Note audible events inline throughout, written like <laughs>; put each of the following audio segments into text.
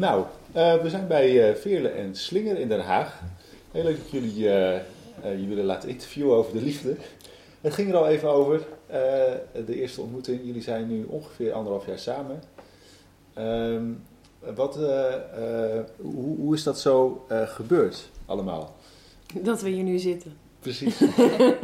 Nou, uh, we zijn bij uh, Veerle en Slinger in Den Haag. Heel leuk dat jullie uh, je willen laten interviewen over de liefde. Het ging er al even over, de eerste ontmoeting. Jullie zijn nu ongeveer anderhalf jaar samen. Ehm, wat, hoe, hoe, is dat zo gebeurd allemaal? Dat we hier nu zitten. Precies.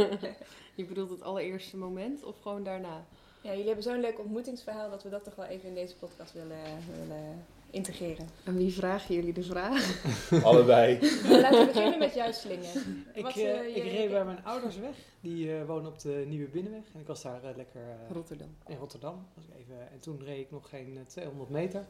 <laughs> je bedoelt het allereerste moment of gewoon daarna? Ja, jullie hebben zo'n leuk ontmoetingsverhaal dat we dat toch wel even in deze podcast willen, willen integreren. En wie vragen jullie de vraag? <laughs> Allebei. laten we beginnen met jouw slingen. Ik, Wat, uh, ik reed bij mijn ouders weg. Die uh, wonen op de Nieuwe Binnenweg. En ik was daar uh, lekker... Rotterdam. In Rotterdam. Was ik even, en toen reed ik nog geen 200 meter.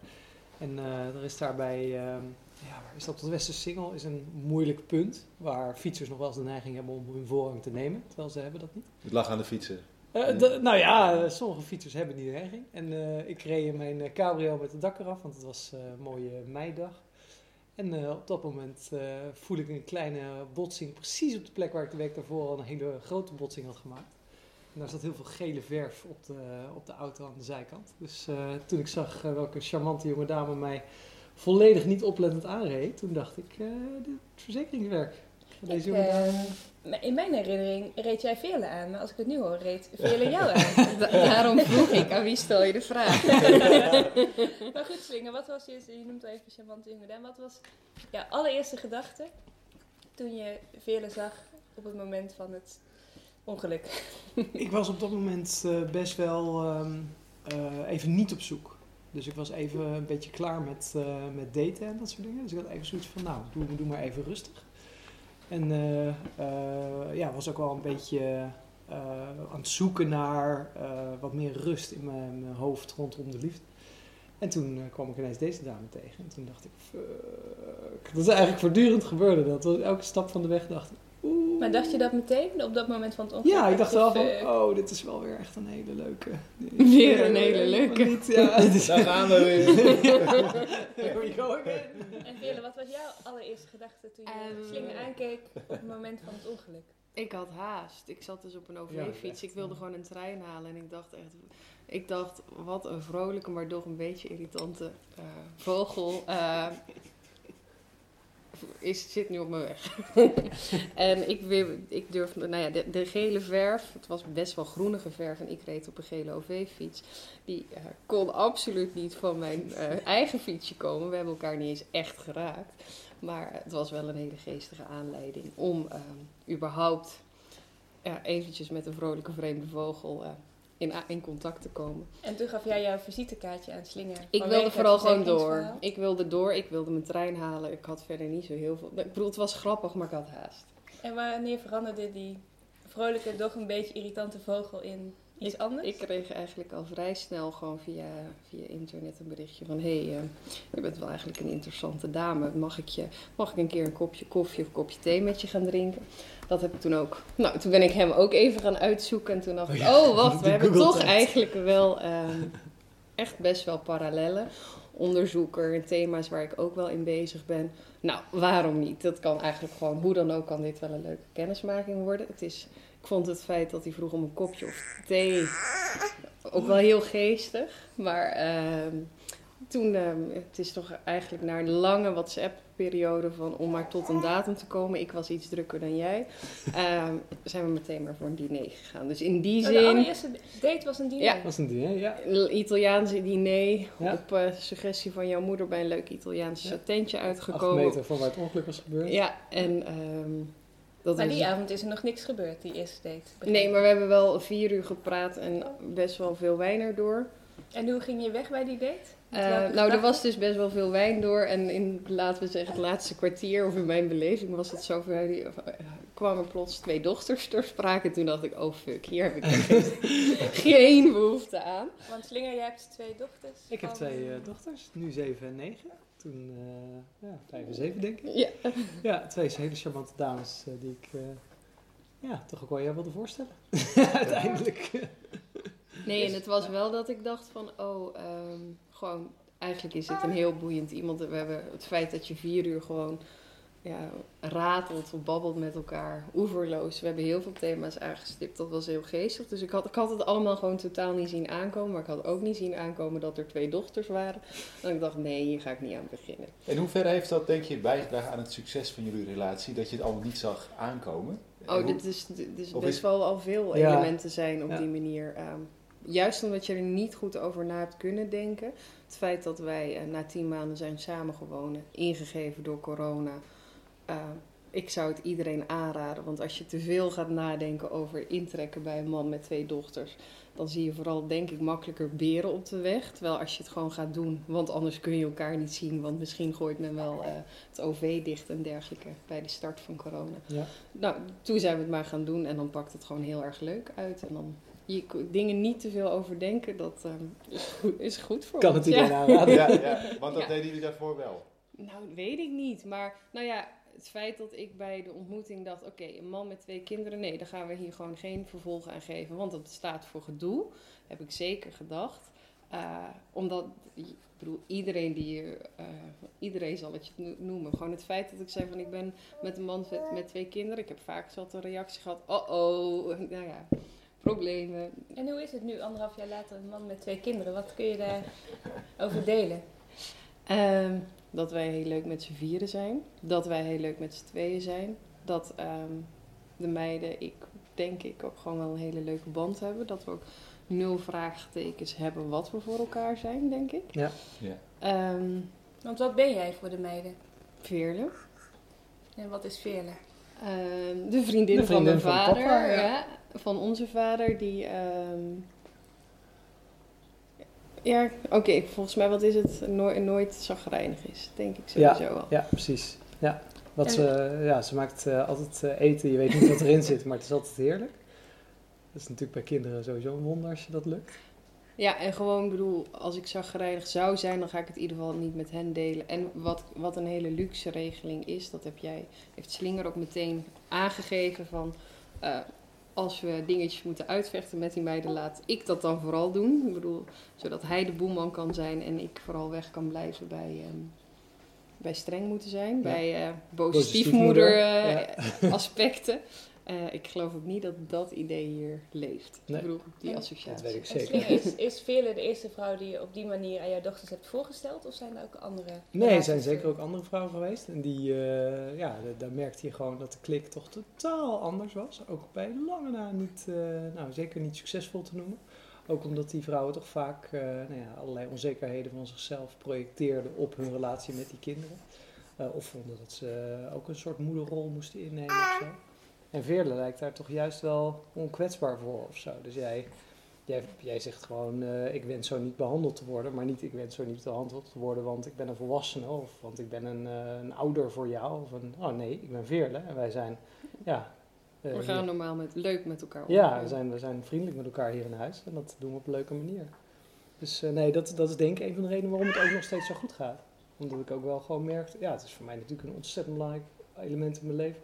En er is daarbij... Ehm, ja, waar is dat? De Westersingel is een moeilijk punt. Waar fietsers nog wel eens de neiging hebben om hun voorrang te nemen. Terwijl ze hebben dat niet. Het lag aan de fietsen. Uh, nou ja, sommige fietsers hebben die neiging. En uh, ik reed mijn uh, cabrio met het dak eraf, want het was een mooie meidag. En op dat moment voel ik een kleine botsing, precies op de plek waar ik de week daarvoor al een hele grote botsing had gemaakt. En daar zat heel veel gele verf op de, op de auto aan de zijkant. Dus toen ik zag welke charmante jonge dame mij volledig niet oplettend aanreed, toen dacht ik, dit verzekeringswerk. Deze ik, uh, in mijn herinnering reed jij Veerle aan, maar als ik het nu hoor, reed <laughs> Veerle jou aan. <laughs> daarom vroeg ik, aan wie stel je de vraag? <laughs> maar goed, Slinger, wat was je, je noemt wel even charmante jongen, wat was jouw allereerste gedachte toen je Veerle zag op het moment van het ongeluk? ik was op dat moment uh, best wel um, uh, even niet op zoek. Dus ik was even een beetje klaar met, met daten en dat soort dingen. Dus ik had even zoiets van, nou, doe, doe maar even rustig. En uh, ja, was ook wel een beetje uh, aan het zoeken naar wat meer rust in mijn, mijn, hoofd rondom de liefde. En toen kwam ik ineens deze dame tegen. En toen dacht ik, fuck. Dat is eigenlijk voortdurend gebeurde. Dat elke stap van de weg dacht ik, maar dacht je dat meteen op dat moment van het ongeluk? Ja, ik dacht wel van, oh, dit is wel weer echt een hele leuke. <laughs> Weer een hele leuke. Niet, ja. <laughs> Daar gaan we weer. <laughs> Here we go again. En Veerle, wat was jouw allereerste gedachte toen je um, slinger aankeek op het moment van het ongeluk? Ik had haast. Ik zat dus op een OV-fiets. ik wilde gewoon een trein halen en ik dacht echt... Ik dacht, wat een vrolijke, maar toch een beetje irritante uh, vogel. Uh, is, zit nu op mijn weg. <laughs> en ik, weer, ik durfde, nou ja, de, de, gele verf, het was best wel groenige verf en ik reed op een gele OV-fiets. Die uh, kon absoluut niet van mijn uh, eigen fietsje komen. We hebben elkaar niet eens echt geraakt. Maar het was wel een hele geestige aanleiding om uh, überhaupt eventjes met een vrolijke vreemde vogel in, in contact te komen. En toen gaf jij jouw visitekaartje aan Slinger? Ik wilde vooral gewoon door. Ik wilde door, ik wilde mijn trein halen. Ik had verder niet zo heel veel... Ik bedoel, het was grappig, maar ik had haast. En wanneer veranderde die vrolijke, toch een beetje irritante vogel in iets ik, anders? Ik kreeg eigenlijk al vrij snel gewoon via, via internet een berichtje van... Hé, hey, uh, je bent wel eigenlijk een interessante dame. Mag ik, je, mag ik een keer een kopje koffie of een kopje thee met je gaan drinken? Dat heb ik toen ook. Nou, toen ben ik hem ook even gaan uitzoeken. En toen dacht ik, oh, oh wacht, <laughs> we hebben toch eigenlijk wel um, echt best wel parallellen. Onderzoeker, thema's waar ik ook wel in bezig ben. Nou, waarom niet? Dat kan eigenlijk gewoon, hoe dan ook, kan dit wel een leuke kennismaking worden. Het is, ik vond het feit dat hij vroeg om een kopje of thee ook wel heel geestig. Maar uh, toen, uh, het is toch eigenlijk naar een lange WhatsApp-periode van om maar tot een datum te komen. Ik was iets drukker dan jij. Uh, zijn we meteen maar voor een diner gegaan. Dus in die oh, zin. De allereerste date was een diner. Ja, was een diner, ja. Italiaanse diner. Op uh, suggestie van jouw moeder bij een leuk Italiaanse ja. tentje uitgekomen. Acht meter van waar het ongeluk was gebeurd. Ja, en. Ehm, dat maar die avond is er nog niks gebeurd, die eerste date. Nee, maar we hebben wel vier uur gepraat en best wel veel wijn erdoor. En hoe ging je weg bij die date? Uh, nou, er was dus best wel veel wijn door. En in, laten we zeggen, het laatste kwartier, of in mijn beleving, was het zo ver. Uh, kwamen plots twee dochters ter sprake. Toen dacht ik, oh fuck, hier heb ik <laughs> geen behoefte aan. Want Slinger, jij hebt twee dochters. Ik heb twee uh, dochters, nu zeven en negen. Toen ja, vijf en zeven, denk ik. Ja, ja twee hele charmante dames die ik ja, toch ook wel jou wilde voorstellen. <laughs> Uiteindelijk. Nee, en het was wel dat ik dacht van, oh, um, gewoon, eigenlijk is het een heel boeiend iemand. We hebben het feit dat je vier uur gewoon ja, ratelt of babbelt met elkaar, oeverloos. We hebben heel veel thema's aangestipt, dat was heel geestig. Dus ik had, ik had het allemaal gewoon totaal niet zien aankomen. Maar ik had ook niet zien aankomen dat er twee dochters waren. En ik dacht, nee, hier ga ik niet aan beginnen. En hoe ver heeft dat, denk je, bijgedragen aan het succes van jullie relatie? Dat je het allemaal niet zag aankomen? En Oh, hoe- dit is, dit is Of best is- wel al veel Ja. elementen zijn op Ja. die manier. ehm, juist omdat je er niet goed over na hebt kunnen denken. Het feit dat wij eh, na tien maanden zijn samengewonen, ingegeven door corona. Eh, ik zou het iedereen aanraden, want als je te veel gaat nadenken over intrekken bij een man met twee dochters, dan zie je vooral, denk ik, makkelijker beren op de weg. Terwijl als je het gewoon gaat doen, want anders kun je elkaar niet zien, want misschien gooit men wel eh, het OV dicht en dergelijke bij de start van corona. Ja. Nou, toen zijn we het maar gaan doen en dan pakt het gewoon heel erg leuk uit. En dan je dingen niet te veel overdenken, dat ehm, is, goed, is goed voor Kan ons. het iedereen Ja. aanraden? Ja, ja, want dat Ja. deden jullie daarvoor wel. Nou, weet ik niet. Maar nou ja, het feit dat ik bij de ontmoeting dacht: oké, een man met twee kinderen, nee, daar gaan we hier gewoon geen vervolg aan geven. Want dat staat voor gedoe. Heb ik zeker gedacht. Eh, omdat, ik bedoel, iedereen die je, eh, iedereen zal het je no- noemen. Gewoon het feit dat ik zei van ik ben met een man met, met twee kinderen. Ik heb vaak zat een reactie gehad: oh oh, <laughs> nou ja, problemen. En hoe is het nu, anderhalf jaar later, een man met twee kinderen? Wat kun je daarover delen? Ehm, dat wij heel leuk met z'n vieren zijn. Dat wij heel leuk met z'n tweeën zijn. Dat ehm, de meiden, ik denk ik, ook gewoon wel een hele leuke band hebben. Dat we ook nul vraagtekens hebben wat we voor elkaar zijn, denk ik. Ja. Ja. Ehm Want wat ben jij voor de meiden? Veerle. En wat is Veerle? Ehm, de vriendin, De van mijn van vader. papa, ja. ja. Van onze vader, die... ehm, ja, oké, volgens mij, wat is het? Nooit, nooit zagrijnig is, denk ik sowieso wel. Ja, precies. Ja. Wat ze, ja, ze maakt eh, altijd eh, eten, je weet niet wat erin zit, maar het is altijd heerlijk. Dat is natuurlijk bij kinderen sowieso een wonder als je dat lukt. Ja, en gewoon, bedoel, als ik zagrijnig zou zijn, dan ga ik het in ieder geval niet met hen delen. En wat, wat een hele luxe regeling is, dat heb jij, heeft Slinger ook meteen aangegeven van... eh, als we dingetjes moeten uitvechten met die meiden, laat ik dat dan vooral doen. Ik bedoel, zodat hij de boeman kan zijn en ik vooral weg kan blijven bij, ehm, bij streng moeten zijn. Bij eh boze Boze stiefmoeder stiefmoeder, eh, aspecten. Eh, ik geloof ook niet dat dat idee hier leeft. Nee. Ik bedoel, die En- associatie. Dat weet ik zeker. Is, is Veerle de eerste vrouw die je op die manier aan jouw dochters hebt voorgesteld? Of zijn er ook andere? Nee, er zijn zeker ook andere vrouwen geweest. En die, eh, ja, da- daar merkte je gewoon dat de klik toch totaal anders was. Ook bij lange na niet, eh, nou zeker niet succesvol te noemen. Ook omdat die vrouwen toch vaak eh, nou ja, allerlei onzekerheden van zichzelf projecteerden op hun relatie met die kinderen. Eh, of vonden dat ze ook een soort moederrol moesten innemen of zo. En Veerle lijkt daar toch juist wel onkwetsbaar voor of zo. Dus jij, jij, jij zegt gewoon, eh, ik wens zo niet behandeld te worden. Maar niet, ik wens zo niet behandeld te worden, want ik ben een volwassene. Of want ik ben een, eh, een ouder voor jou. Of een, oh nee, ik ben Veerle. En wij zijn, ja... eh, We hier- gaan normaal met, leuk met elkaar om. ja, we zijn, we zijn vriendelijk met elkaar hier in huis. En dat doen we op een leuke manier. Dus nee, dat, dat is denk ik een van de redenen waarom het ook nog steeds zo goed gaat. Omdat ik ook wel gewoon merkte, ja, het is voor mij natuurlijk een ontzettend belangrijk element in mijn leven.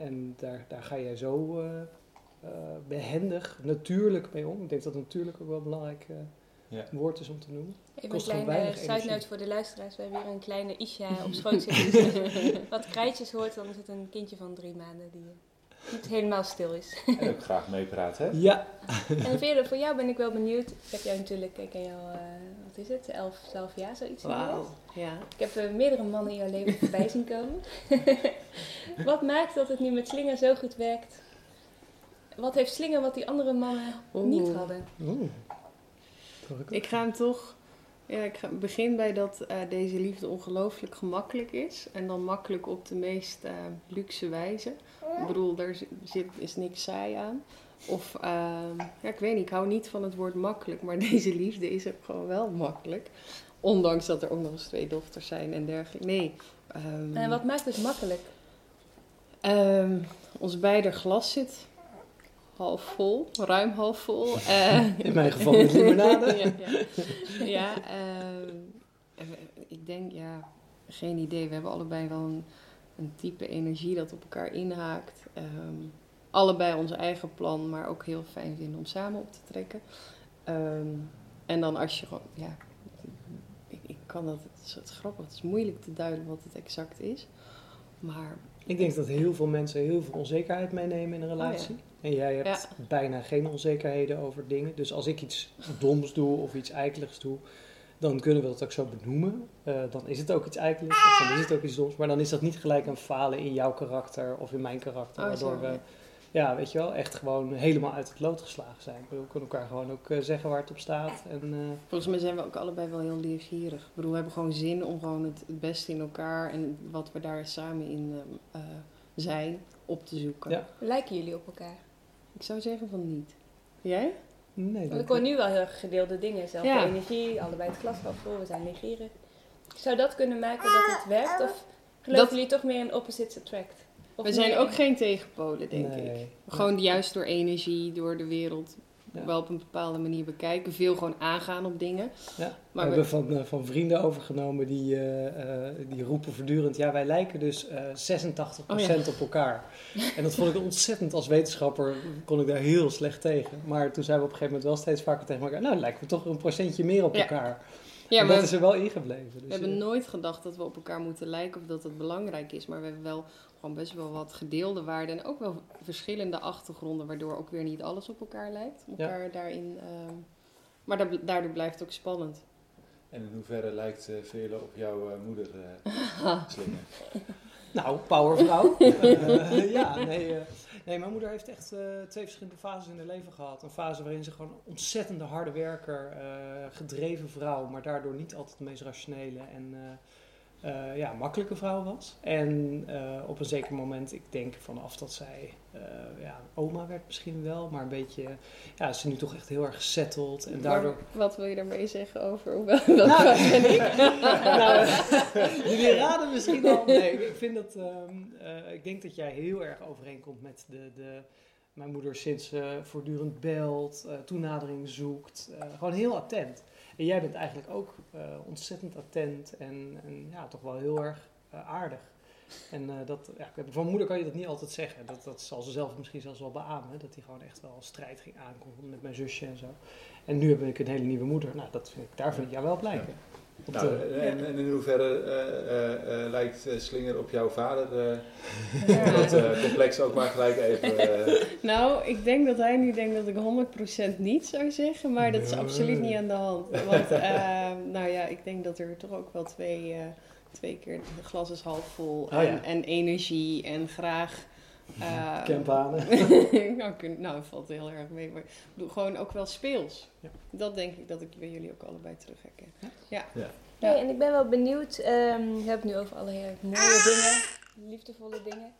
En daar, daar ga jij zo eh, eh, behendig, natuurlijk mee om. Ik denk dat natuurlijk ook wel een belangrijk eh, Ja. woord is om te noemen. Even een Kost gewoon kleine side voor de luisteraars. We hebben hier een kleine Isha op schoot <laughs> zitten. Dus wat krijtjes hoort, dan is het een kindje van drie maanden die niet helemaal stil is. <laughs> En ook graag meepraten, hè? Ja, En Veerle, voor jou ben ik wel benieuwd. Ik heb jou natuurlijk, ik ken jou, eh, wat is het, elf, twaalf jaar, zoiets. Wauw, ja. Ik heb eh, meerdere mannen in jouw leven <laughs> voorbij zien komen. <laughs> wat maakt dat het nu met Slinger zo goed werkt? Wat heeft Slinger wat die andere mannen Oeh. niet hadden? Oeh. Ik ga hem toch... Ja, ik begin bij dat eh, deze liefde ongelooflijk gemakkelijk is. En dan makkelijk op de meest eh, luxe wijze. Ik bedoel, daar zi- zit, is niks saai aan. Of, ehm, ja, ik weet niet, ik hou niet van het woord makkelijk. Maar <laughs> deze liefde is ook gewoon wel makkelijk. Ondanks dat er ook nog eens twee dochters zijn en dergelijke. Nee. ehm, En wat maakt het makkelijk? Ehm, ons beider glas zit half vol, ruim half vol. <laughs> In mijn geval met limonade. <laughs> ja, ja. Ja, ehm, eh, ik denk, ja, geen idee. We hebben allebei wel een, een type energie dat op elkaar inhaakt. Ehm, allebei ons eigen plan, maar ook heel fijn vinden om samen op te trekken. Ehm, en dan als je gewoon, ja, ik, ik kan dat, het is, het is grappig, het is moeilijk te duiden wat het exact is. Maar Ik denk dat heel veel mensen heel veel onzekerheid meenemen in een relatie. En jij hebt bijna geen onzekerheden over dingen. Dus als ik iets doms doe of iets eikeligs doe, dan kunnen we dat ook zo benoemen. Eh, dan is het ook iets eikeligs, of dan is het ook iets doms. Maar dan is dat niet gelijk een falen in jouw karakter of in mijn karakter. Oh, waardoor zo, we, ja. ja, weet je wel, echt gewoon helemaal uit het lood geslagen zijn. We kunnen elkaar gewoon ook eh, zeggen waar het op staat. En, eh, volgens mij zijn we ook allebei wel heel leergierig. Ik bedoel, we hebben gewoon zin om gewoon het, het beste in elkaar en wat we daar samen in zijn op te zoeken. Ja. Lijken jullie op elkaar? Ik zou zeggen van niet. Jij? nee, Want ik hoor nu wel heel erg gedeelde dingen. Zelfde Ja. energie, allebei het glas half vol, we zijn leergierig. Zou dat kunnen maken dat het werkt? Of geloven Dat- jullie toch meer in opposites attract? Of we zijn ook in- geen tegenpolen, denk nee. ik. Gewoon juist door energie, door de wereld Ja. wel op een bepaalde manier bekijken. Veel gewoon aangaan op dingen. Ja, we hebben van, eh, van vrienden overgenomen die, eh, eh, die roepen voortdurend... ja, wij lijken dus eh 86% Oh op elkaar. En dat vond ik ontzettend als wetenschapper, kon ik daar heel slecht tegen. Maar toen zijn we op een gegeven moment wel steeds vaker tegen elkaar... nou, lijken we toch een procentje meer op Ja. elkaar. Ja, maar dat is er wel ingebleven. Dus, we hebben eh, nooit gedacht dat we op elkaar moeten lijken of dat het belangrijk is. Maar we hebben wel gewoon best wel wat gedeelde waarden en ook wel verschillende achtergronden, waardoor ook weer niet alles op elkaar lijkt. Om Ja. elkaar daarin, ehm, maar da- daardoor blijft het ook spannend. En in hoeverre lijkt uh, Veerle op jouw uh, moeder uh, <laughs> Slinger? Nou, powervrouw. uh, <laughs> ja, nee, uh, nee, mijn moeder heeft echt uh, twee verschillende fases in haar leven gehad. Een fase waarin ze gewoon een ontzettende harde werker, uh, gedreven vrouw, maar daardoor niet altijd de meest rationele en uh, ja, makkelijke vrouw was. En uh, op een zeker moment, ik denk vanaf dat zij uh, ja, oma werd misschien wel, maar een beetje, ja, is ze nu toch echt heel erg gesetteld. En daardoor... Maar wat wil je daarmee zeggen over welke nou, ben ik? <laughs> nou, <laughs> jullie raden misschien al. Nee, ik vind dat, um, uh, ik denk dat jij heel erg overeenkomt met de, de mijn moeder sinds uh, voortdurend belt, toenadering zoekt, gewoon heel attent. En jij bent eigenlijk ook uh, ontzettend attent en, en, ja, toch wel heel erg uh, aardig. En uh, dat, ja, van moeder kan je dat niet altijd zeggen. Dat, dat zal ze zelf misschien zelfs wel beamen. Dat hij gewoon echt wel strijd ging aankomen met mijn zusje en zo. En nu heb ik een hele nieuwe moeder. Nou, dat vind ik, daar vind ik jou wel blijken. Ja. Nou, de, en, en, in hoeverre uh, uh, lijkt Slinger op jouw vader? Ja. Dat complex ook maar gelijk even. <laughs> Nou, ik denk dat hij nu denkt dat ik 100% niet zou zeggen, maar dat is absoluut niet aan de hand. Want, uh, nou ja, ik denk dat er toch ook wel twee, uh, twee keer het glas is half vol Oh, ja. en energie en graag. Uh, Campanen. <laughs> nou, nou, valt heel erg mee, maar gewoon ook wel speels. Ja. Dat denk ik dat ik bij jullie ook allebei terug herken. Ja. Ja. Ja. Nee, en ik ben wel benieuwd, um, je hebt het nu over alle heel mooie dingen, liefdevolle dingen.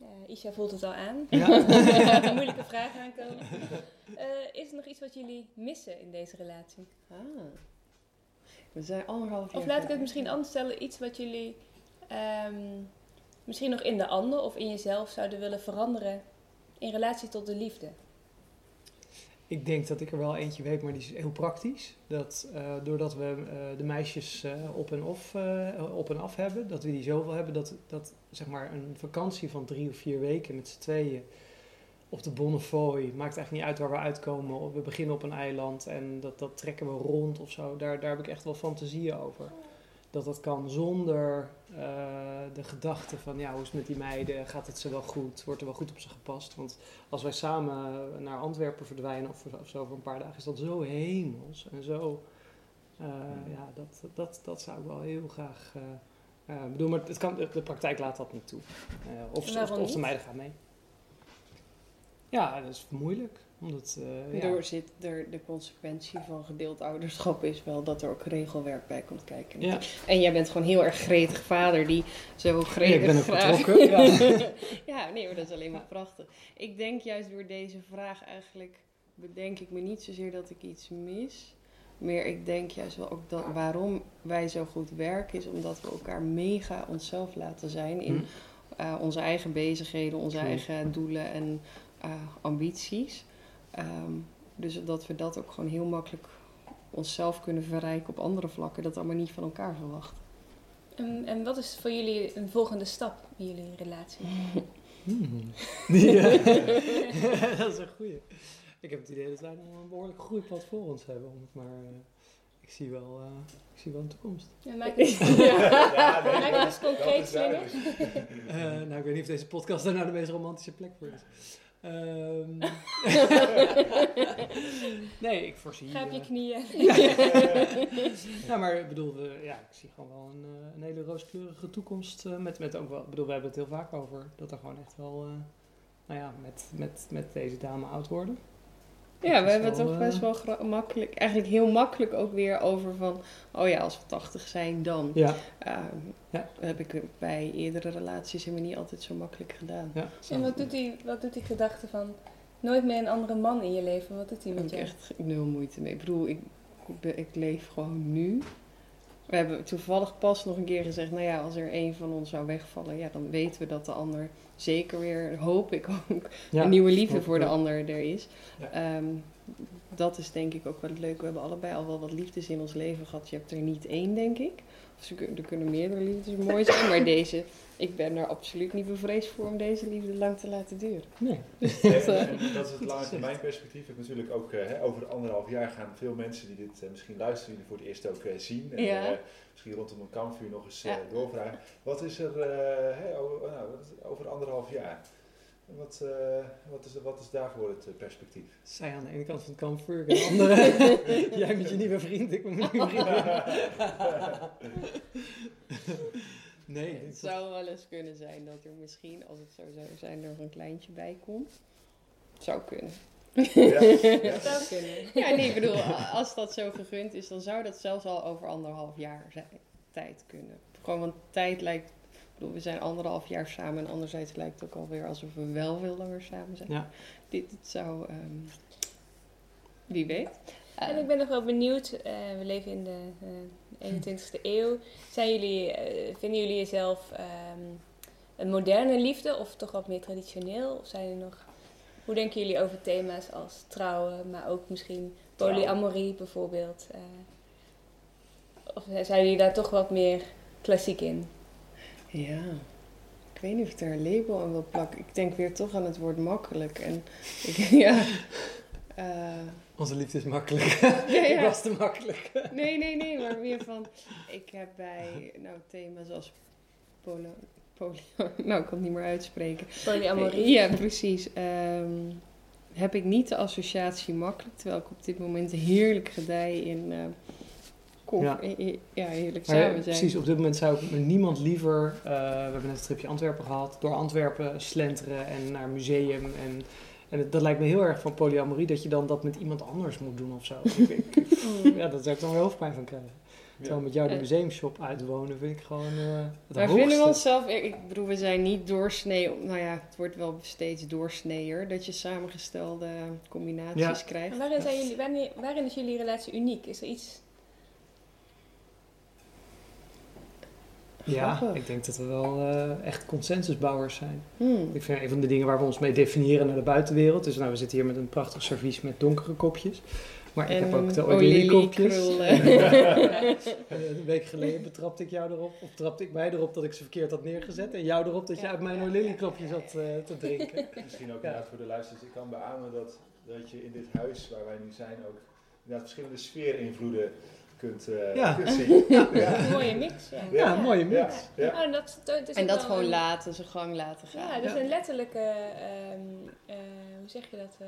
Uh, Isha voelt het al aan. Ja. <laughs> een moeilijke vraag aankomen. Uh, is er nog iets wat jullie missen in deze relatie? Ah. We zijn anderhalf jaar Of laat ik het misschien anders stellen, iets wat jullie um, misschien nog in de ander of in jezelf zouden willen veranderen in relatie tot de liefde? Ik denk dat ik er wel eentje weet, maar die is heel praktisch. Dat uh, doordat we uh, de meisjes uh, op, en off, op en af hebben, dat we die zoveel hebben, dat, dat zeg maar een vakantie van drie of vier weken met z'n tweeën op de Bonnefoy, maakt eigenlijk niet uit waar we uitkomen. We beginnen op een eiland en dat, dat trekken we rond of zo. Daar, daar heb ik echt wel fantasieën over. Dat dat kan zonder uh, de gedachte van, ja, hoe is het met die meiden? Gaat het ze wel goed? Wordt er wel goed op ze gepast? Want als wij samen naar Antwerpen verdwijnen of, of zo voor een paar dagen, is dat zo hemels en zo. Uh, ja, dat, dat, dat zou ik wel heel graag uh, bedoel, maar het kan, de praktijk laat dat niet toe. Uh, of, of, of de meiden gaan mee. Ja, dat is moeilijk. Omdat, uh, Door zit er de consequentie van gedeeld ouderschap is wel dat er ook regelwerk bij komt kijken. Ja. En jij bent gewoon heel erg gretig vader die zo gretig ja, ik ben ook graag... betrokken. <laughs> Ja. <laughs> ja, nee, maar dat is alleen maar prachtig. Ik denk juist door deze vraag eigenlijk bedenk ik me niet zozeer dat ik iets mis. Meer ik denk juist wel ook dat waarom wij zo goed werken is omdat we elkaar mega onszelf laten zijn in Hm. uh, onze eigen bezigheden, onze True. eigen doelen en uh, ambities. Um, dus dat we dat ook gewoon heel makkelijk onszelf kunnen verrijken op andere vlakken, dat allemaal niet van elkaar verwachten. En, en wat is voor jullie een volgende stap in jullie relatie? <laughs> Hmm. Ja. <laughs> dat is een goeie. Ik heb het idee dat wij nog een behoorlijk groeipad voor ons hebben, om het maar uh, ik zie wel, eh, ik zie wel een toekomst. Ja, maak dat- eens concreet. Eh, nou, ik weet niet of deze podcast daarna de meest romantische plek voor is. Ehm, <laughs> nee, ik voorzie... Ga op je eh, knieën. <laughs> Ja, maar ik bedoel, we- ja, ik zie gewoon wel een, eh, een hele rooskleurige toekomst. eh, met, met ook wel, ik bedoel, we hebben het heel vaak over dat er gewoon echt wel, eh, nou ja, met, met, met deze dame oud worden. Ja, Dat we hebben het wel, toch eh, best wel makkelijk, eigenlijk heel makkelijk ook weer over van, oh ja, als we 80 zijn dan. Ja, Ehm, Ja. Dat heb ik bij eerdere relaties helemaal niet altijd zo makkelijk gedaan. ja. En wat doet, die, wat doet die gedachte van nooit meer een andere man in je leven? Wat doet die met heb ik jou? echt nul moeite mee. Ik bedoel, ik, ik leef gewoon nu. We hebben toevallig pas nog een keer gezegd, nou ja, als er een van ons zou wegvallen, ja, dan weten we dat de ander zeker weer, hoop ik ook, Ja, een nieuwe liefde voor de ander er is. Ja. Ehm, dat is denk ik ook wel leuk. We hebben allebei al wel wat liefdes in ons leven gehad. Je hebt er niet één, denk ik. Er kunnen meerdere liefdes mooi zijn, maar <laughs> deze, ik ben er absoluut niet bevreesd voor om deze liefde lang te laten duren. Nee. <laughs> Dat, eh, en dat is het <laughs> lange termijn perspectief. Ik heb natuurlijk ook eh, hè, over anderhalf jaar gaan veel mensen die dit eh, misschien luisteren, die voor het eerst ook eh, zien. En, Ja. eh, misschien rondom een kampvuur nog eens eh, Ja. doorvragen. Wat is er eh, over, nou, over anderhalf jaar? Wat, eh, wat, is, wat is daarvoor het eh, perspectief? Zij aan de ene kant van het kampvuur en de andere. <laughs> Jij met je nieuwe vriend, ik met mijn nieuwe vriend. <laughs> nee, Het zou wel eens kunnen zijn dat er misschien, als het zo zou zijn, er nog een kleintje bij komt. Zou kunnen. Ja. <laughs> Ja. zou kunnen. Ja, nee, ik bedoel, als dat zo gegund is, dan zou dat zelfs al over anderhalf jaar zijn, tijd kunnen. Gewoon, want tijd lijkt, bedoel, we zijn anderhalf jaar samen en anderzijds lijkt het ook alweer alsof we wel veel langer samen zijn. Ja. Dit, dit zou, ehm, wie weet. En ik ben nog wel benieuwd, eh, we leven in de eh, 21ste eeuw. Zijn jullie, eh, vinden jullie jezelf ehm, een moderne liefde of toch wat meer traditioneel? Of zijn er nog, hoe denken jullie over thema's als trouwen, maar ook misschien polyamorie bijvoorbeeld? eh? of zijn jullie daar toch wat meer klassiek in? Ja, ik weet niet of ik daar een label aan wil plakken. Ik denk weer toch aan het woord makkelijk. En ik, <laughs> ja, eh, Onze liefde is makkelijk. ja, <laughs> Ik ja. was te makkelijk. Nee, nee, nee, maar meer van. Ik heb bij nou, thema's als polo, poly, <laughs> nou, ik kan het niet meer uitspreken. Polyamorie? Ja, precies. Ehm, heb ik niet de associatie makkelijk, terwijl ik op dit moment heerlijk gedij in. eh kof- Ja. ja. heerlijk Maar ja, samen zijn. precies, op dit moment zou ik met niemand liever, eh, we hebben net een tripje Antwerpen gehad, door Antwerpen slenteren en naar museum. En, en het- dat lijkt me heel erg van polyamorie, dat je dan dat met iemand anders moet doen of zo. <laughs> Mm. ja, daar zou ik dan wel hoofdpijn van krijgen. Terwijl met jou de museumshop uitwonen vind ik gewoon eh het Wij hoogste. vinden onszelf, ik ik bedoel, we zijn niet doorsnee, nou ja, het wordt wel steeds doorsneeër, dat je samengestelde combinaties Ja. En krijgt. waarin, zijn jullie, waarin is jullie relatie uniek? Is er iets... Ja, Grappig. ik denk dat we wel eh, echt consensusbouwers zijn. Hmm. Ik vind een van de dingen waar we ons mee definiëren naar de buitenwereld. Dus nou, we zitten hier met een prachtig servies met donkere kopjes. Maar ik heb ook de O'Leary kopjes. krullen. <laughs> Eh, Een week geleden betrapte ik jou erop, of trapte ik mij erop dat ik ze verkeerd had neergezet. En jou erop dat je Ja, uit mijn ja, zat eh, te drinken. <laughs> Misschien ook Ja. inderdaad voor de luisteraars. Ik kan beamen dat, dat je in dit huis waar wij nu zijn ook inderdaad verschillende sfeerinvloeden kunt, eh, Ja. kunt zien. Ja. Een mooie mix, ja. Ja, mooie Ja. mix. Ja. Oh, dat, dat is En dat gewoon een- laten, zijn gang laten gaan. Ja, dus Ja. een letterlijke, ehm, eh, hoe zeg je dat, eh,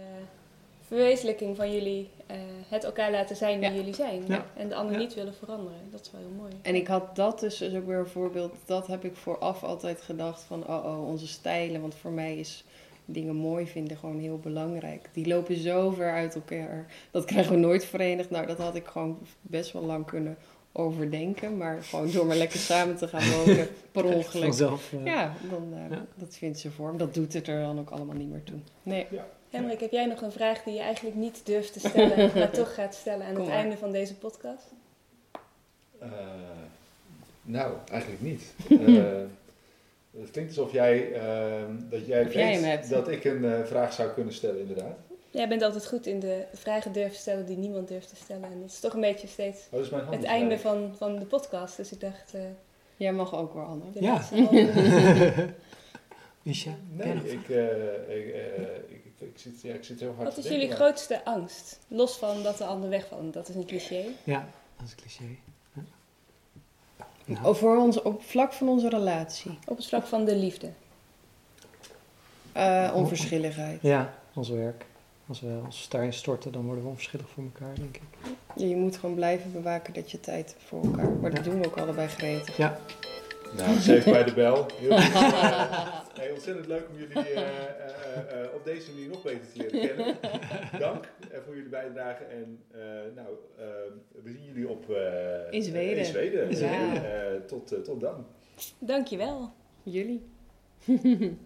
verwezenlijking van jullie, eh, het elkaar laten zijn wie Ja. jullie zijn. Ja. En de ander Ja. niet willen veranderen. Dat is wel heel mooi. En ik had dat dus, dus ook weer een voorbeeld, dat heb ik vooraf altijd gedacht van, oh oh, onze stijlen. Want voor mij is dingen mooi vinden gewoon heel belangrijk. Die lopen zo ver uit elkaar. Dat krijgen we nooit verenigd. Nou, dat had ik gewoon best wel lang kunnen overdenken. Maar gewoon door maar lekker samen te gaan wonen, <laughs> per ongeluk. Vanzelf. eh, Ja, dan, eh, Ja. dat vindt ze vorm. Dat doet het er dan ook allemaal niet meer toe. Nee. Hendrik, heb jij nog een vraag die je eigenlijk niet durft te stellen, <laughs> maar toch gaat stellen aan Kom het maar. einde van deze podcast? Eh, nou, eigenlijk niet. <laughs> Eh, het klinkt alsof jij, ehm, dat jij weet dat ik een eh, vraag zou kunnen stellen, inderdaad. Jij bent altijd goed in de vragen durven stellen die niemand durft te stellen. En dat is toch een beetje steeds Oh, dat is mijn hand. het einde van, van de podcast. Dus ik dacht, eh Jij mag ook wel, Anne. Ja. <laughs> Misha? Nee, ik, eh, ik, ik, ik, ik zit, ja, ik zit heel hard Wat is denken, jullie maar- grootste angst? Los van dat de ander wegvalt. Dat is een cliché. Ja. dat is een cliché. Ja. Nou, Over ons, op vlak van onze relatie. Op het vlak van de liefde. Eh, onverschilligheid. ja, ons werk. Als we ons daarin storten, dan worden we onverschillig voor elkaar, denk ik. Ja, je moet gewoon blijven bewaken dat je tijd voor elkaar. Maar dat Ja. doen we ook allebei gretig. Ja, Nou, zeef bij de bel. Heel goed. <laughs> Hey, ontzettend leuk om jullie eh, eh, eh, op deze manier nog beter te leren kennen. Dank voor jullie bijdrage. En eh, nou, eh, we zien jullie op... eh, In Zweden. In Zweden. Ja. Eh, tot, tot dan. Dankjewel. Jullie. <laughs>